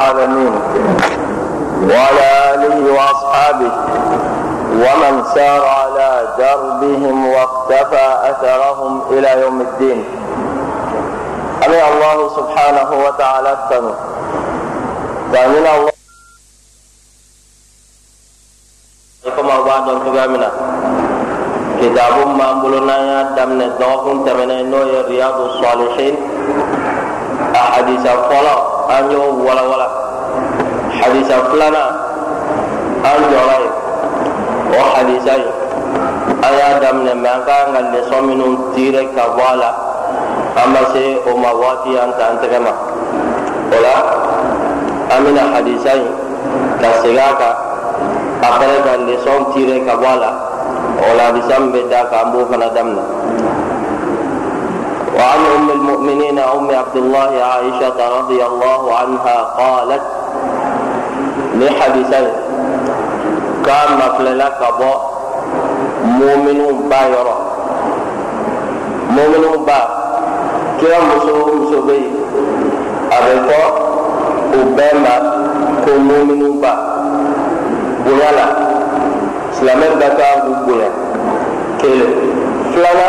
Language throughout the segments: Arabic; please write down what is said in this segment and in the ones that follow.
العالمين. وعلى آله وأصحابه ومن سار على دربهم واقتفى أثرهم إلى يوم الدين. أمي الله سبحانه وتعالى التنو. تأمين الله. كما بعد أن كتاب ما بلنا دمن الدوكم تمنى نوي رياض الصالحين أحاديث الصلاة an y'o wala wala. Hadisa filanan an jɔra ye o hadisa ye an y'a daminɛ mɛ an kan ka lesɔn minnu tire ka bɔ a la an ma se o ma waati an ta an tɛgɛ ma o la an bɛna hadisa in ka. Segin a kan a ka lesɔn tire ka bɔ a la o la hadisa min bɛ da kan an b'o fana daminɛ وعن أم المؤمنين أم عبد الله عائشة رضي الله عنها قالت لحديثين كان مفللا كبو مؤمن بايرا مؤمن با. كيا مسو مسو بي أبقى أبما كو مؤمن با. بنيالا سلامت بكا بنيا كيلو فلانا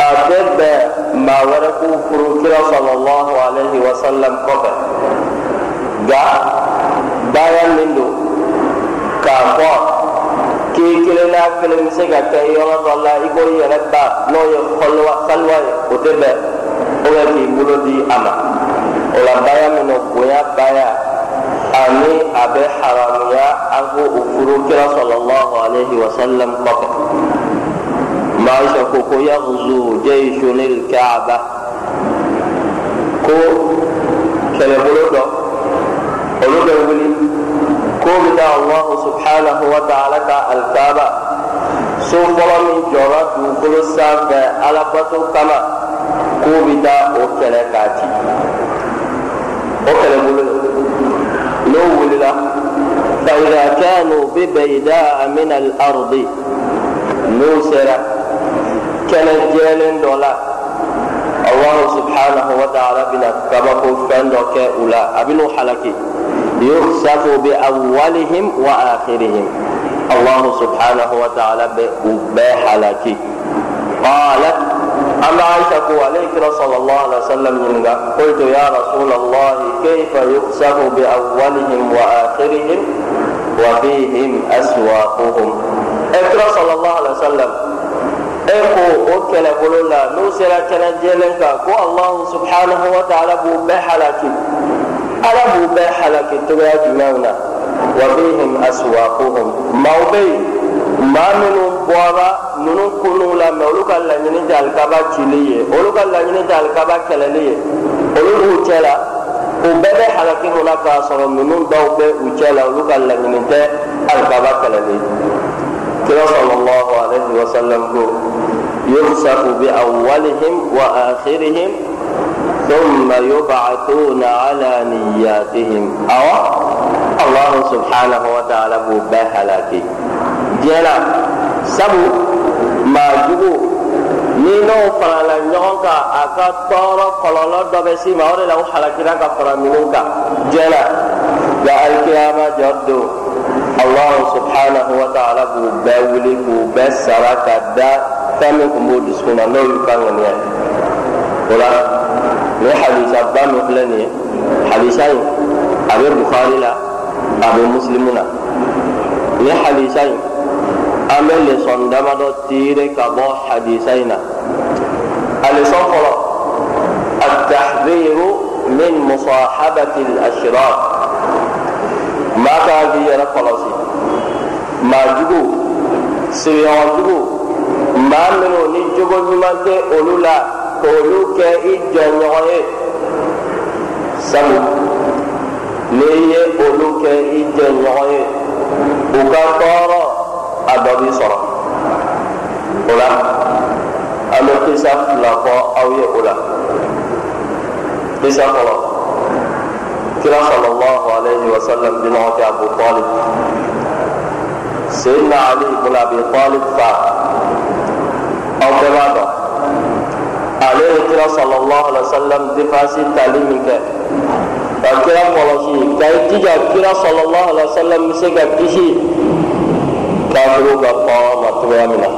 أبقى maa wɛrɛ k'u furu kira sallallahu alaihi wa sallam kɔfɛ nka baara min don k'a fɔ k'i kelen n'a kelen bɛ se ka kɛ yɔrɔ dɔ la i ko i yɛrɛ ba n'o ye kɔliwa kaliwa ye o tɛ bɛn o bɛ k'i bolo di a ma o la baara min don bonya baara ani a bɛ haramuya an k'o furu kira sallallahu alaihi wa sallam kɔfɛ. Maisha ko yaghzu jayshun alkaaba ko kɛlɛbolo dɔ olu bɛ wuli ko bɛ taa allahu subhanahu wa ta'ala ka alkaaba so fɔlɔ min jɔra dugukolo sanfɛ alabato kama ko bɛ taa o kɛlɛ k'a ci o kɛlɛbolo n'o wulila فإذا كانوا ببيداء من الأرض sera kɛnɛ jɛlen dɔ la allahu subhanahu wa ta'ala bɛna kabako fɛn dɔ kɛ u la a bɛn'u halaki yusafu bi awwalihim wa akhirihim allahu subhanahu wa ta'ala bɛ u bɛɛ halaki qalat an bɛ aisha ko ale kira sallallahu alaihi wa sallam ɲininka qultu ya rasulallah kayfa yusafu bi awwalihim wa akhirihim wa fihim aswaquhum ɛ kira sallallahu alaihi wa sallam e ko o kɛlɛbolo la n'u sera kɛnɛ jɛlen kan ko allahu subhanahu wa ta'ala b'u bɛɛ halaki ala b'u bɛɛ halaki cogoya jumɛnw na wa bihim aswaquhum. Maaw bɛ yen maa minnu bɔra ninnu kunun la mɛ olu ka laɲini tɛ alikaba cili ye olu ka laɲini tɛ alikaba kɛlɛli ye olu b'u cɛ la u bɛɛ bɛ halaki mun na k'a sɔrɔ ninnu dɔw bɛ u cɛ la olu ka laɲini tɛ alikaba kɛlɛli kira sallallahu alaihi wa sallam ko يخسف بأولهم وآخرهم ثم يبعثون على نياتهم. أو الله سبحانه وتعالى بهلاكي. جلا سبو ما جبو. نينو فرالا نيونكا أكا طورا قلالا دبسي ماوري لو حلاكينا كفرا نيونكا جلا لا الكيامة جردو. الله سبحانه وتعالى بباولي بس ركدا min tun b'o dusukun na n'o y'u ka ŋaniya ye o la nin hadisa ba min filɛ nin ye hadisa in a bɛ bukhari la a bɛ musilimu na nin hadisa in an bɛ lesɔn damadɔ tiire ka bɔ hadisa in na a lesɔn fɔlɔ التحذير من مصاحبة الأشرار ما كان في يرى خلاصي ما جبو سريان جبو maa minnu ni jogo ɲuman tɛ olu la k'olu kɛ i jɛɲɔgɔn ye sabu n'i ye olu kɛ i jɛɲɔgɔn ye u ka tɔɔrɔ a dɔ b'i sɔrɔ o la an bɛ kisa fila fɔ aw ye o la kisa fɔlɔ kira sallallahu alayhi wa sallam bi ɲɔgɔn kɛ abu talib seydina ali ibn abi talib fa aw bɛɛ b'a dɔn ale ye kira sallallahu alaihi wa sallam defansi tali min kɛ ka kira kɔlɔsi ka i jija kira sɔlɔlɔhu alaihi wa sallam bɛ se ka kisi kafiru ka kɔn ma cogoya min na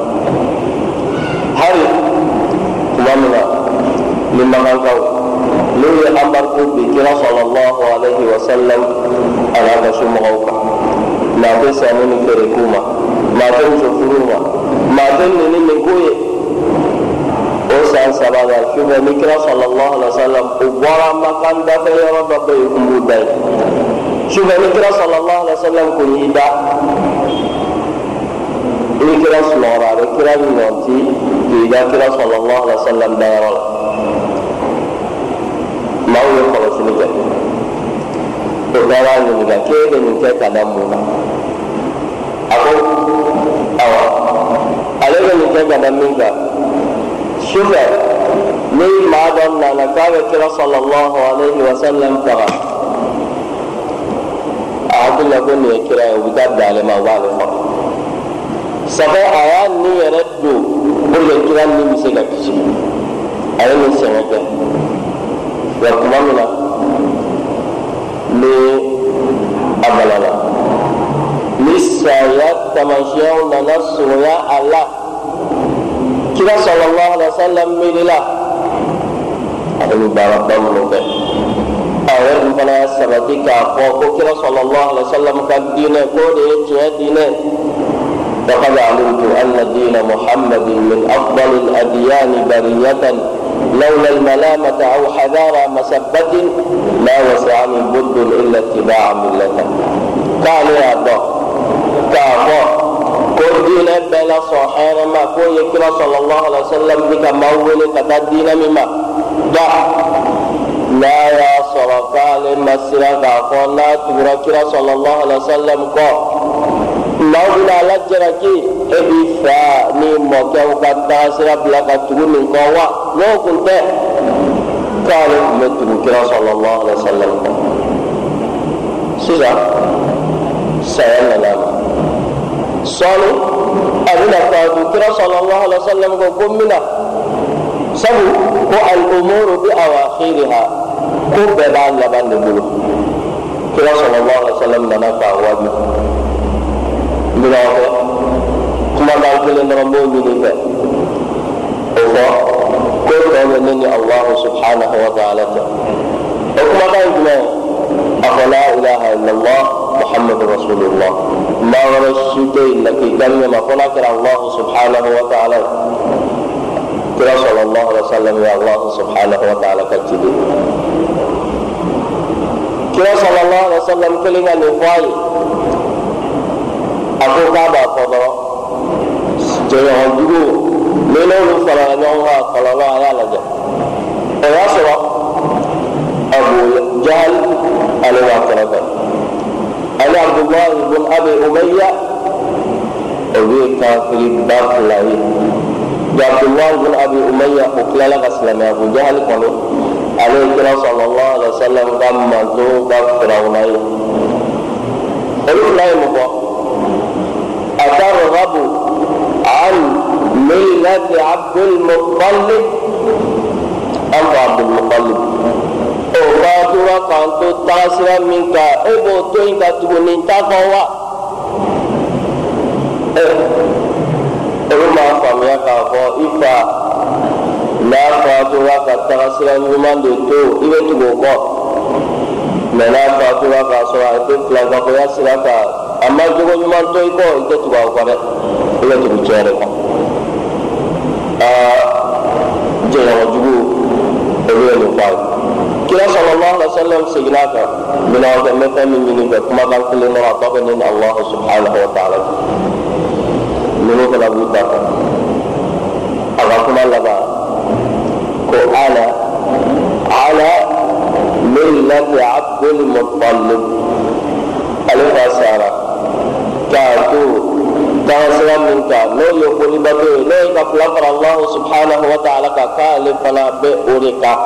hali tuma min na ni magankaw n'u ye anbariko bi kira sɔlɔlɔhu alaihi wa sallam a n'a ka somɔgɔw kan maa tɛ sanni ni feere k'u ma maa tɛ muso furu ma maa tɛ nini nin k'u ye o san saba la sufɛ ni kira sɔlɔlɔhu alaihi wa sallam o bɔra makan dafɛ yɔrɔ dɔ bɛ yen kun b'u da ye sufɛ ni kira sɔlɔlɔhu alaihi wa sallam kun y'i da ni kira sunɔgɔra a bɛ kira ɲɔnti k'i da kira sɔlɔlɔhu alaihi wa sallam dayɔrɔ la maaw ye kɔlɔsili kɛ o bɛɛ b'a ɲininka k'e bɛ nin kɛ ka da mun kan a ko awa ka da min kan sufɛ ni maa dɔ nana k'a bɛ kira sɔlɔlɔhu alaihi wa sallam faga a hakili la ko nin ye kira ye u bɛ taa bin ale ma u b'ale faga sabu a y'a ni yɛrɛ don puruke kira ni bɛ se ka kisi ni a ni saya tamasiyɛnw nana surunya a kira sɔlɔlɔhu alaihi wa sallam miirila a bɛ baaraba minnu kɛ a yɛrɛ sabati k'a fɔ ko kira sɔlɔlɔhu alaihi wa sallam ka diinɛ k'o de ye tiɲɛ diinɛ. فقد علمت أن دين محمد من أفضل الأديان برية لولا الملامة أو حذار مسبة ما وسعني بد إلا اتباع ملته قال يا الله كافر كل دين بلا صحيح ما كو يكرا صلى الله عليه وسلم بك مول كتا دين مما دا لا يا صرفال مسرا كافر لا تبرا صلى الله عليه وسلم كو maaw bɛna ala jalaki e b'i fa ni mɔkɛw ka taasira bila ka tugu nin kɔ wa n'o kun tɛ k'ale tun bɛ tugu kira sɔlɔlɔhu alaihi wa sallam kɔ sisan saya nana ma sɔɔni a bɛna faatu kira sɔlɔlɔhu alaihi wa sallam ko ko mina sabu ko al-umuru bi awakhiriha ko bɛɛ b'a laban de bolo kira sɔlɔlɔhu alaihi wa sallam nana k'a waabi minɛn fɛ kumakan kelen dɔrɔn b'o ɲini fɛ o fɔ ko tɔ bɛ ne ni alahu subhanahu wa ta'ala cɛ o kumakan jumɛn a fɔ la ilaha illallah muhammadu rasulillah maa wɛrɛ si tɛ yen laki daminɛ ma fo n'a kɛra alahu subhanahu wa ta'ala ye kira sallallahu alaihi wa sallam ye alahu subhanahu wa ta'ala ka ciden kira sallallahu alaihi wa sallam kelen ka nin fɔ a ye a ko k'a b'a a ale abdullahi ibn abi umayya ye kafiri ba fila ye nka abdullahi ibn abi umayya o tilala ka silamɛ abu jahal kɔnɔ ale ye kira sallallahu alaihi wa sallam ka manto ka firawuna ye olu fila ye mun fɔ أترغب عن ملة عبد المطلب أم عبد المطلب o ka tora k'an to tagasira min kan e b'o to yen ka tuguni ta fɔ wa ɛ olu m'a faamuya k'a fɔ i fa n'a fatura ka tagasira ɲuman de to i bɛ tugu o kɔ mɛ n'a fatura k'a sɔrɔ a tɛ filakafɔya sira kan a ma jogo ɲuman to i kɔ i tɛ tugu a kɔ dɛ i bɛ tugu tiɲɛ de kɔ aa jɛɲɔgɔnjugu olu ye nin ye kira sallallahu alaihi wa sallam seginna kan minɛn kɛ n bɛ fɛn min ɲini fɛ kumakan kelen dɔrɔn a tɔ bɛ ne ni alahu subhanahu wa ta'ala ninnu fana b'u ta fɛ a ka kuma laban ko ana ala millati abdul muttalib ale fa sara k'a to tagasira min kan n'o ye folibato ye n'o ye ka fila fara allahu subhanahu wa ta'ala kan k'ale fana bɛ o de kan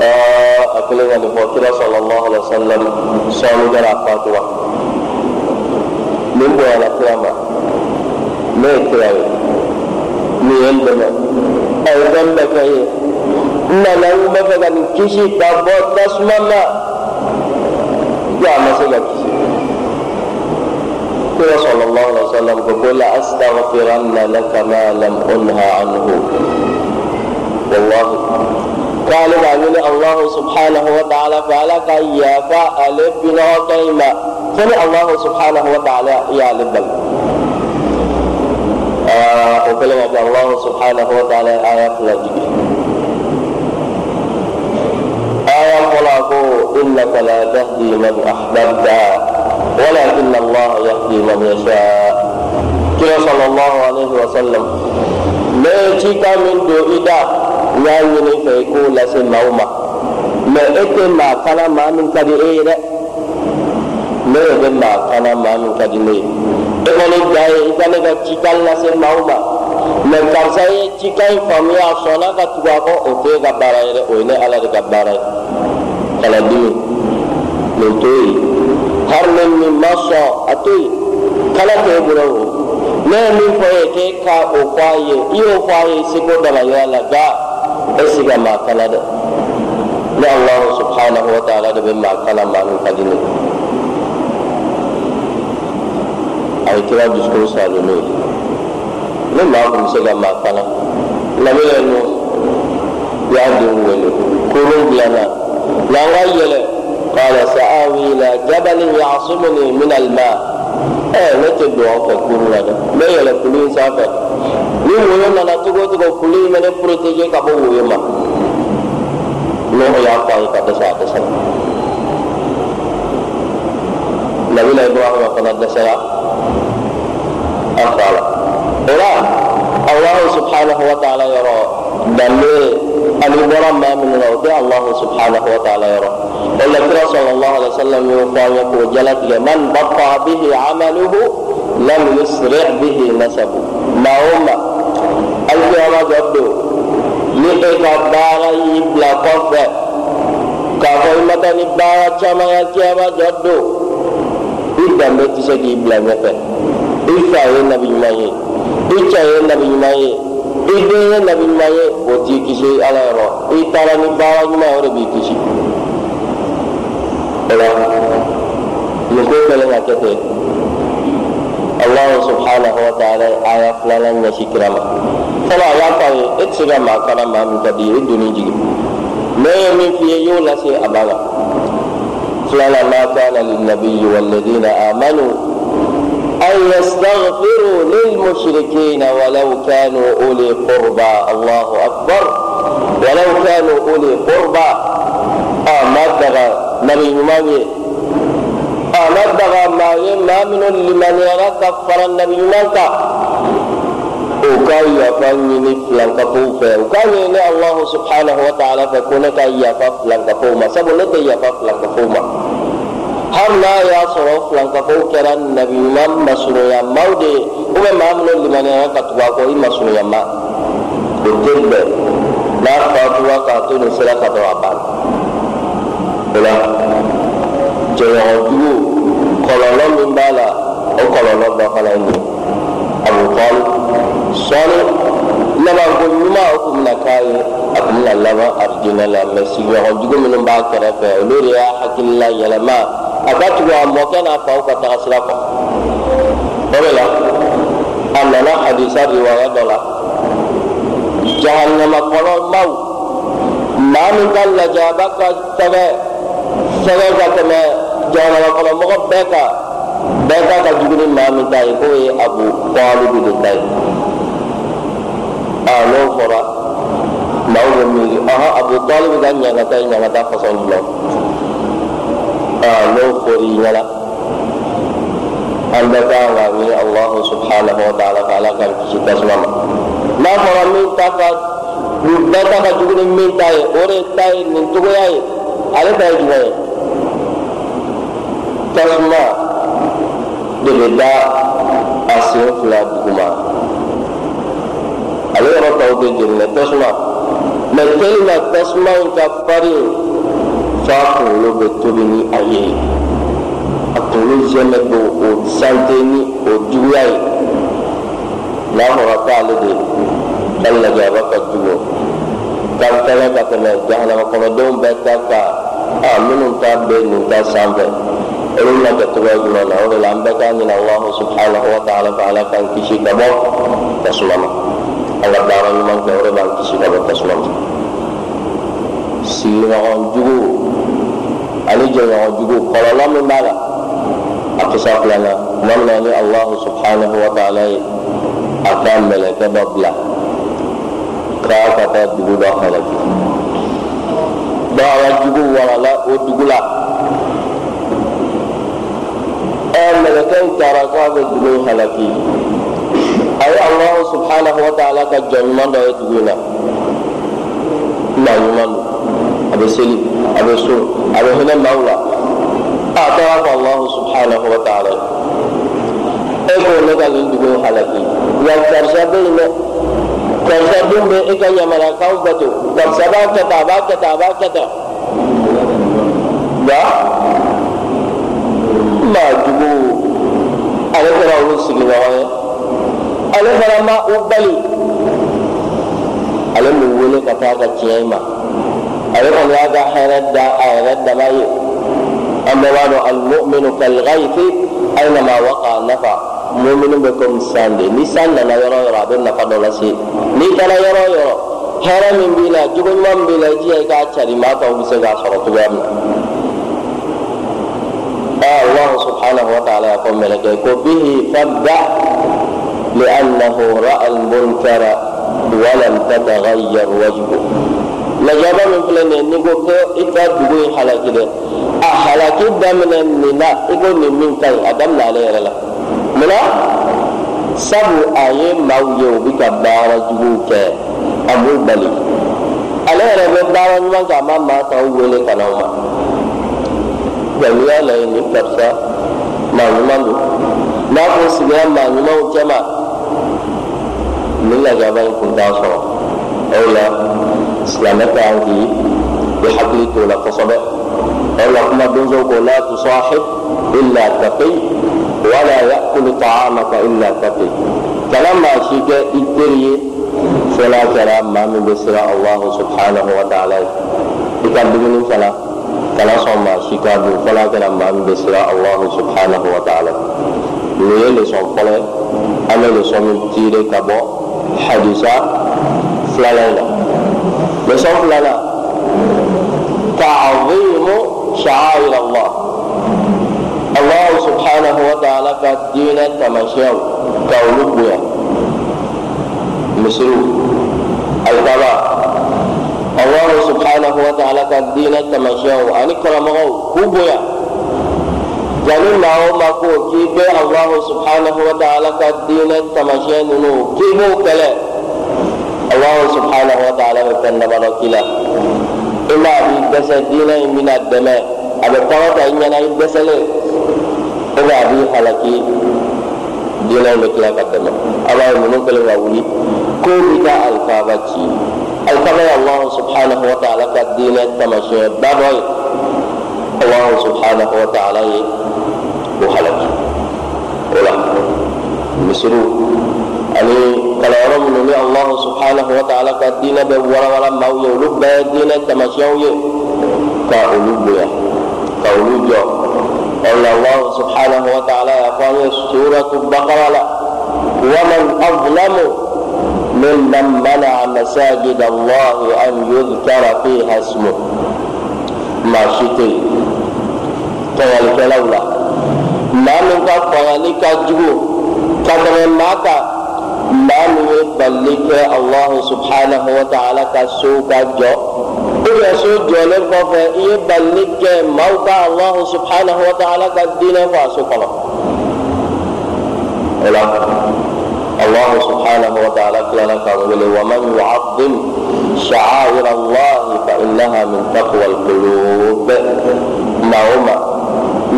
a kelen ka nin fɔ kira sallallahu alaihi wa sallam sɔɔni kɛra a fatura nin bonyana kira ma ne ye kira ye nin ye n dɛmɛ a ye fɛn bɛɛ kɛ ye n nana n bɛ fɛ ka nin kisi ka bɔ tasuma ma se ka kisi. Kira sallallahu alaihi wasallam ko ko la astaghfiranna laka ma lam unha anhu. Wallahi in ma fo ni allahu subhanahu wa ta'ala y'ale bali o kɛlen ka kɛ allahu subhanahu wa ta'ala ye aya fila jigi aya fɔlɔ ko innaka la tahdi man ahbabta ولكن الله يهدي من يشاء sallallahu alaihi wasallam ne cika min do ida n y'a ɲini fɛ i k'o lase maaw ma. Mɛ e tɛ maa kana maa min ka di e ye dɛ. Ne yɛrɛ bɛ maa kana maa min ka di ne ye. E kɔni ja ye i ka ne ka cika lase maaw ma. Mɛ karisa ye cika in faamuya a sɔnna ka tugu a kɔ o tɛ e ka baara ye dɛ. O ye ne ala de ka baara ye. Dimi nin to yen har ni min ma sɔn a to yen kala t'e bolo o ne ye min fɔ ye k'e ka o fɔ a ye. I y'o fɔ a ye seko damayira la nka besiga maa kala dɛ allahu subhanahu wa taala de bɛ maa kala maa min ka di ne a ye kira dusukun salo n'o ye ni maa kun bɛ se ka maa kala y'a denw wele kolon dilanna n'an ka yɛlɛ ila jabalin ya'asumuni min alma ɛɛ eh, ne tɛ don an fɛ kurun na dɛ n bɛ yɛlɛ kulu. Ni woyo nana cogo o cogo kulu in bɛ protege ka bɔ woyo ma n'o y'a fɔ a ye ka dɛsɛ a dɛsɛra nabila ibrahima fana dɛsɛra a fa la o la allahu subhanahu wa ta'ala yɔrɔ danbe ani bɔra maa minnu na o tɛ allahu subhanahu wa ta'ala yɔrɔ ولا كرا صلى الله عليه وسلم يقول يقول جلت من بطأ به عمله لم يسرع به نسبه ما هم القيامة جدو لإيك بارا يبلا كفة كافو إمتاني بارا كما القيامة جدو إذا متسك يبلا نفة إفا النبي مايه إيكا النبي مايه إذا النبي مايه وتي كشي على رو ما يوربي كشي ola nin ko kelen ka kɛ ten allahu subhanahu wa ta'ala aya filanan ɲɛsi kira ma fɔlɔ a y'a fɔ a ye e tɛ se ka maa kana maa min ka di ye e donni jigi ne ye min f'i ye i y'o lase a b'a kan filanan ma kana linnabiyi walladina amanu أن يستغفروا للمشركين ولو كانوا أولي قربى الله أكبر ولو كانوا أولي قربى آه ما nabi ɲuman ye a ma daga maa ye maa minnu limaniyara ka fara nabi ɲuman kan o ka yafa ɲini filankafow fɛ u ka ɲini allahu subhanahu wa ta'ala fɛ ko ne ka yafa filankafow ma sabu ne tɛ yafa filankafow ma hali n'a y'a sɔrɔ filankafow kɛra nabi ɲuman masurunyamaw de ye u bɛ maa minnu limaniyara ka tugu jɔɲɔgɔnjugu kɔlɔlɔ min b'a la o kɔlɔlɔ dɔ fana ye nin abu tɔli sɔɔni labanko ɲuman o tun bɛna k'a ye a tun bɛna laban arijinɛ la mɛ sigiɲɔgɔnjugu minnu b'a kɛrɛfɛ olu de y'a hakilila yɛlɛma a ka tugu a mɔkɛ n'a faw ka taga sira kɔ o de la a nana hadisa riwaya dɔ la jahannama kɔnɔ maaw maa min ka lajaba ka tɛgɛ sɛbɛn ka tɛmɛ jahanama kɔnɔ mɔgɔ bɛɛ kan bɛɛ kan ka jugu ni maa min ta ye k'o ye abu tɔlibi de ta ye a n'o fɔra maaw bɛ miiri ɔhɔn abu tɔlibi ka ɲagata ye ɲagata fasɔn jumɛn a n'o fɔr'i ɲɛna an bɛɛ kan ka ɲini alahu subhanahu wa ta'ala ka ala k'an kisi tasuma ma n'a fɔra min ta ka bɛɛ ta ka jugu ni min ta ye o de ta ye nin cogoya ye ale ta ye jumɛn ye tasuma de bɛ da a sen fila duguma ale yɔrɔ tɔw tɛ jeni tasuma mɛ telima tasuma in ka farin f'a kunkolo bɛ tobi ni a ye a kunkolo zɛmɛ bɛ o sante ni o juguya ye n'a fɔra k'ale de ka lajaba ka jugu ka fɛnɛ ka tɛmɛ jahanama kɔnɔdenw bɛɛ ta ka a minnu ta bɛ nin ta sanfɛ olu bɛna kɛ cogoya jumɛn na o de la an bɛɛ k'a ɲini alahu subhanahu wa ta'ala fɛ ala k'an kisi ka bɔ tasuma ma an ka baara ɲuman kɛ o de b'an kisi ka bɔ tasuma ma sigiɲɔgɔn jugu ani jɛɲɔgɔn jugu kɔlɔlɔ min b'a la a kisa filanan tuma min na ni alahu subhanahu wa ta'ala ye a ka mɛlɛkɛ dɔ bila k'a ka taa dugu dɔ halaki dɔw ka jugu warala o dugu la قال لك انت رقاب الدنيا لك أي الله سبحانه وتعالى قد جمعنا يتبعنا لا يمان أبي سلي أبي سور أبي هنا مولا أعترف الله سبحانه وتعالى. إيكو لك الدنيا يعني لك يكتر سبينا كرسابين بيئكا يمرا قوبتو كرسابا كتابا كتابا كتابا كتابا maa jugu ale kɛra olu sigiɲɔgɔn ye ale fana ma u bali ale m'u wele ka taa ka tiɲɛ ma ale kɔni y'a ka hɛrɛ da a yɛrɛ dama ye an bɛɛ b'a dɔn alimuminu kalgaifi aynama waqa nafa muminu bɛ komi san de ni san nana yɔrɔ yɔrɔ a bɛ nafa dɔ lase n'i taara yɔrɔ yɔrɔ hɛrɛ min b'i la jogo ɲuman min b'i la i jija i k'a cari maa tɔw bɛ se k'a sɔrɔ cogoya min na الله سبحانه وتعالى يقول ملك به فابدع لأنه رأى المنكر ولم تتغير وجهه لجابا من فلان نقول كو إكا تقول حلاك دين أحلاك دامنا لنا يقول من كي أدامنا عليه للا منا سبو آيه موجه بك بارجوك أبو بلي عليه رب الدعوة نمان كما ما تقول لك نوما nka n'i y'a lajɛ nin karisa maa ɲuman don n'a kun sigira maa ɲumanw cɛma nin lajaba in kun t'a sɔrɔ o la silamɛ ka kan k'i i hakili t'o la kosɛbɛ o la kuma donso ko la tusahib illa taqi wala yakulu ta'amaka illa taqi kana maa si kɛ i teri ye fo n'a kɛra maa min bɛ siran allahu subhanahu wa ta'ala ye i ka dumuni fana kana sɔn maa si k'a dun fo n'a kɛra maa min bɛ siran allahu subhanahu wa ta'ala nin ye lesɔn fɔlɔ ye an bɛ lesɔn min tiire ka bɔ hadisa filanan la lesɔn filanan ta'azimu sha'air allah allah subhanahu wa ta'ala ka diinɛ tamasiyɛnw ka olu bonya misiriw alikaba الله سبحانه وتعالى قد دين كما شاء. ان كرمه كوبيا جنن ماو ما كو. كيبه الله سبحانه وتعالى قد دين كما شاء. نو كيبو كلا؟ الله سبحانه وتعالى كن ما كلا إلا بيدس دين من الدم على طاقه إن ينا يدسل ابا بي حلكي دين ما كلا قدما الله منو كلا ولي كوبيا الفابتي الفضل الله سبحانه وتعالى قد دين التمشي بابوي الله سبحانه وتعالى وحلق ولا مسرو اني يعني قال رب من الله سبحانه وتعالى قد دين بولا ولا ما يولد بدين التمشي كاولوجيا كاولوجيا قال الله سبحانه وتعالى يقول سورة البقرة ومن أظلم ممن منع مساجد الله أن يذكر فيها اسمه. ما شتي كذلك لولا. ما من قطعنك جو كذلك ماك ما من يبلك الله سبحانه وتعالى كسوك جو إذا سوك جو يبلك موتى الله سبحانه وتعالى كالدين فاسوك الله الله سبحانه وتعالى قال لك ومن يعظم شعائر الله فإنها من تقوى القلوب. نعم.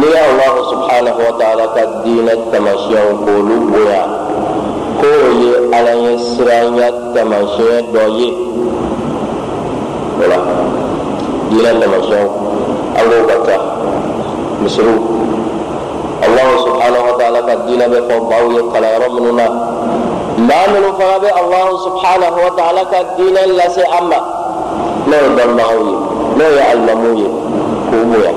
ليا الله سبحانه وتعالى كالدين التمشي القلوب يا قولي على يسرين التمشي دوي. ولا. دين التمشي الله بكا مسرور الله سبحانه وتعالى قد كالدين بفضاوية كالارمنا minnu fana bɛ alahu subhanahu wa ta'ala ka diinɛ lase an ma n'o ye dɔnnibagaw ye n'o ye alimamuw ye k'u bonya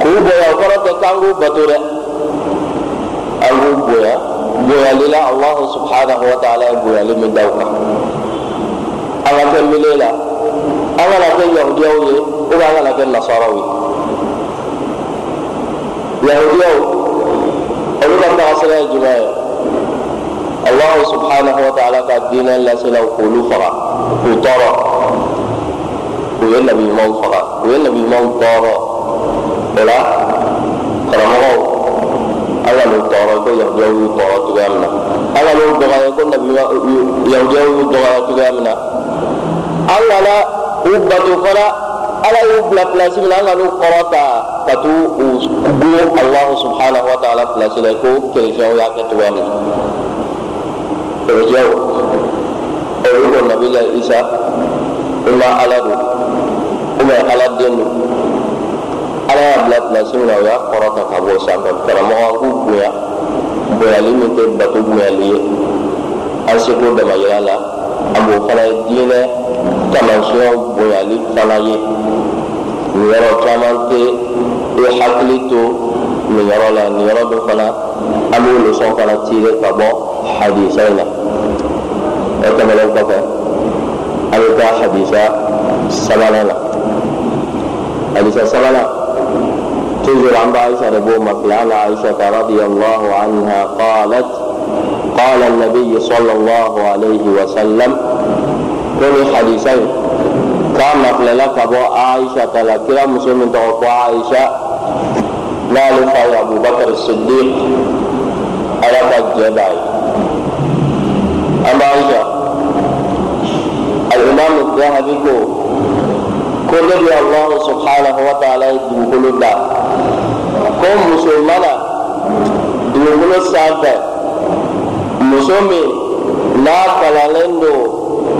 k'u bonya o kɔrɔ tɛ k'an k'u bato dɛ an k'u bonya bonyali la alahu subhanahu wa ta'ala ye bonyali min da u kan an ka kɛ mile la an kana kɛ yahudiyaw ye ubiyɛn an kana kɛ nasaraw ye yahudiyaw olu ka tagasira ye jumɛn ye الله سبحانه وتعالى قد دينا لا سلو قولوا فرا. وطرا وين نبي ما فرا. وين نبي ما طرا ولا كرمه ألا لو طرا كل يوم طرا تجامنا ألا لو دعاء كل نبي يوم يوم دعاء تجامنا ألا لا. أبدا فرا. ألا يبلا بلاسي من أنا لو قرأ تا كتو الله سبحانه وتعالى بلاسي لكو كيف شيء يأكل تجامنا olu ko nabila isa ima ala don ubiyɛn ala y'a bila pilasi min na o y'a kɔrɔ ta ka bɔ sanfɛ karamɔgɔ an k'u bonya bonyali min tɛ bato bonyali ye an seko dama yira la. An b'o fana ye diinɛ taamasiyɛnw bonyali fana ye nin yɔrɔ caman tɛ i hakili to nin yɔrɔ la nin yɔrɔ dɔ fana an b'o leçon fana tiire ka bɔ حديثين. وكما لو كفى. ألقى حديث سلالنا حديث سلالة تنزل عن عائشة ربو مكلان عائشة رضي الله عنها قالت قال النبي صلى الله عليه وسلم كل حديثين. كان كما لك أبو عائشة لك يا مسلم تغفى عائشة لا لفى أبو بكر الصديق؟ ألقى الجبال أما عائشة الإمام الذهبي كل الله سبحانه وتعالى يقول الله كم مسلمنا dugukolo sanfɛ muso min n'a kalannen don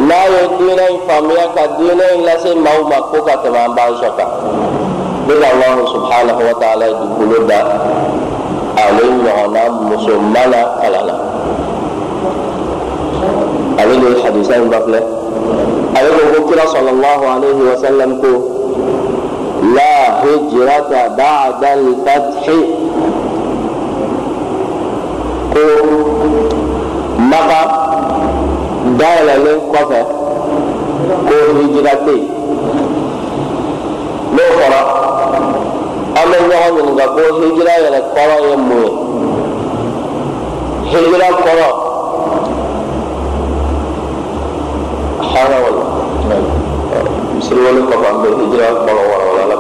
n'a ye diinɛ in faamuya ka diinɛ in lase maaw ma ko ka tɛmɛ an b'an sɔrɔ kan ne ka alahu subhanahu wa ta'ala ye dugukolo da ale ɲɔgɔnna musoman na kalan na ale de hadisa in ba filɛ ale ko ko kira sallallahu alaihi wa sallam ko la hijrata ba'da al-fathi ko maka dayɛlɛlen kɔfɛ ko hijira tɛ yen n'o fɔra an bɛ ɲɔgɔn ɲininka ko hijira yɛrɛ kɔrɔ ye mun ye hijira kɔrɔ hana wala misiriwale kɔfɛ an bɛ hijira kɔrɔ wala wala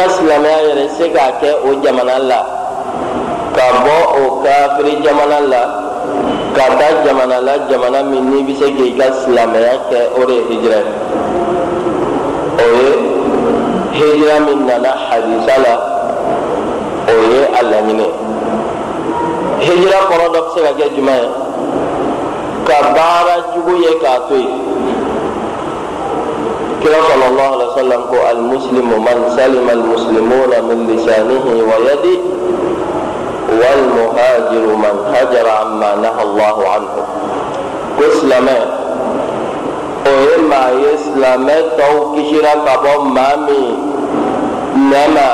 ka silamɛya yɛrɛ se k'a kɛ o jamana la ka bɔ o kafiri jamana la ka taa jamana la jamana min n'i bɛ se k'i ka silamɛya kɛ o de ye hijira ye. O ye hijira min nana hadisa la o ye a laɲini hijira kɔrɔ dɔ bɛ se ka kɛ jumɛn ye? Ka baara jugu ye k'a to yen كلا صلى الله عليه وسلم قال المسلم من سلم المسلمون من لسانه ويده والمهاجر من هجر عما نهى الله عنه. قسلما ما يسلم تو كشرا كبو مامي. نما.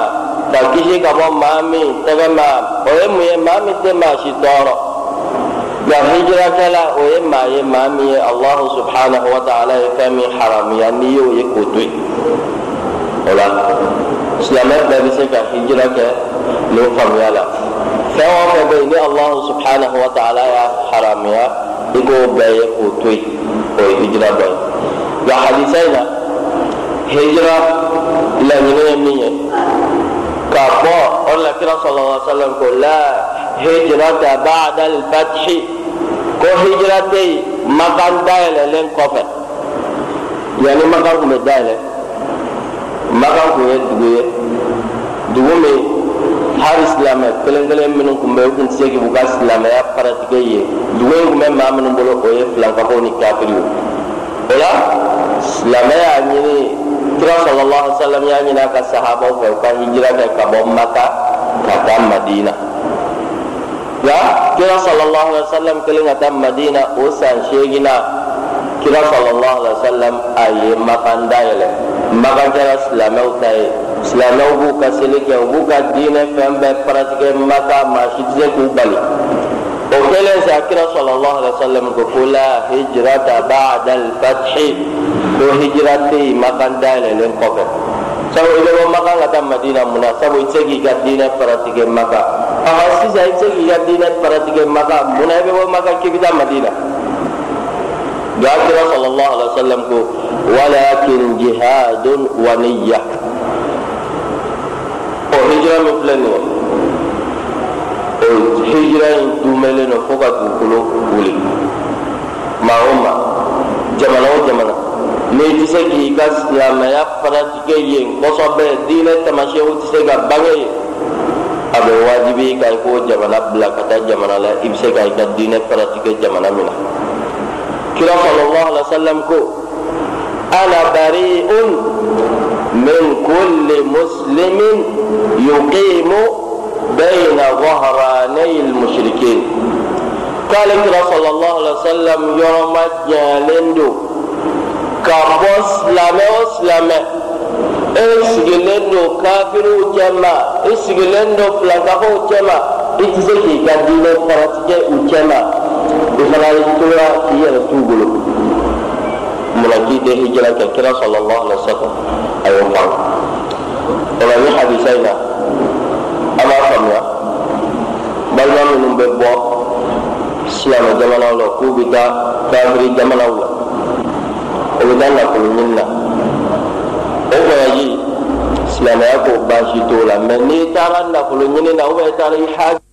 تكشي كبو مامي. تغمام ما مامي تما شطارا nka hijirakɛla o ye maa ye maa min ye allahu subhanahu wa ta'ala ye fɛn min haramuya n'i y'o ye k'o to yen o la silamɛ bɛɛ bɛ se ka hijira kɛ nin faamuya la. Fɛn o fɛn bɛ yen ni allahu subhanahu wa ta'ala y'a haramuya i k'o bɛɛ ye k'o to yen o ye hijira dɔ ye nka hadisa in na hijira laɲini ye min ye. K'a bɔ o de la kira alaihi wa sallam ko la hijrata ba'da al-fathi ko hijira yen makan dayɛlɛlen kɔfɛ yanni makan tun bɛ dayɛlɛ makan tun ye dugu ye dugu min hali silamɛ kelen kelen minnu tun bɛ yen u tun tɛ se k'u ka silamɛya paratike ye dugu in tun bɛ maa minnu bolo o ye filankafo ni kafiriw o la silamɛ y'a ɲini kira sɔlɔlɔhu alaihi wa sallam y'a ɲini a ka sahabaw fɛ u ka hijira kɛ ka bɔ maka ka taa madina nka kira sɔlɔlɔhu alaihi wa sallam kelen ka taa madina o san seegina kira sɔlɔlɔhu alaihi wa sallam a ye makan dayɛlɛ makan kɛra silamɛw ta ye silamɛw b'u ka seli kɛ u b'u ka diinɛ fɛn bɛɛ paratike maka maa si tɛ se k'u bali o kɛlen sa kira sɔlɔlɔhu alaihi wa sallam ko ko la hijrata ba'da al-fathi ko yen makan dayɛlɛlen kɔfɛ sabu i bɛ bɔ makan ka taa madina mun na sabu i tɛ se k'i ka diinɛ paratike maka ɔhɔ sisan i tɛ se k'i ka diinɛ paratike maka mun na i bɛ bɔ maka k'i bɛ taa madina nka kira sɔlɔlɔhu alaihi wa sallam ko walakin jihadun wa niyya o hijira min filɛ nin ye o hijira in dumɛlen don fo ka dugukolo wuli maa o maa jamana o jamana n'i tɛ se k'i ka silamɛya paratike yen kosɛbɛ diinɛ tamasiyɛnw tɛ se ka bange yen a bɛ waajibi i k'o jamana bila ka taa jamana la i bɛ se ka i ka diinɛ paratike jamana min na kira sallallahu alaihi wa sallam ko ana bari'un min kulli muslimin yuqimu bayna dhahranay al-mushrikin k'ale kira sallallahu alaihi wa sallam yɔrɔ ma janyalen don ka bɔ silamɛ o silamɛ e sigilen don kafiriw cɛma e sigilen don filankafow cɛma i tɛ se k'i ka diinɛ paratike u cɛma i fana tora k'i yɛrɛ t'u bolo munna k'i tɛ hijira kɛ kira alaihi wa sallam a y'o faamu o la ni hadisa in na an b'a faamuya balima minnu bɛ bɔ silamɛ jamanaw la k'u bɛ taa kafiri jamanaw la o bɛ taa nafolo ɲini na o voyage silamɛya ko baasi t'o la mɛ n'i taara nafolo ɲini na i taara i haji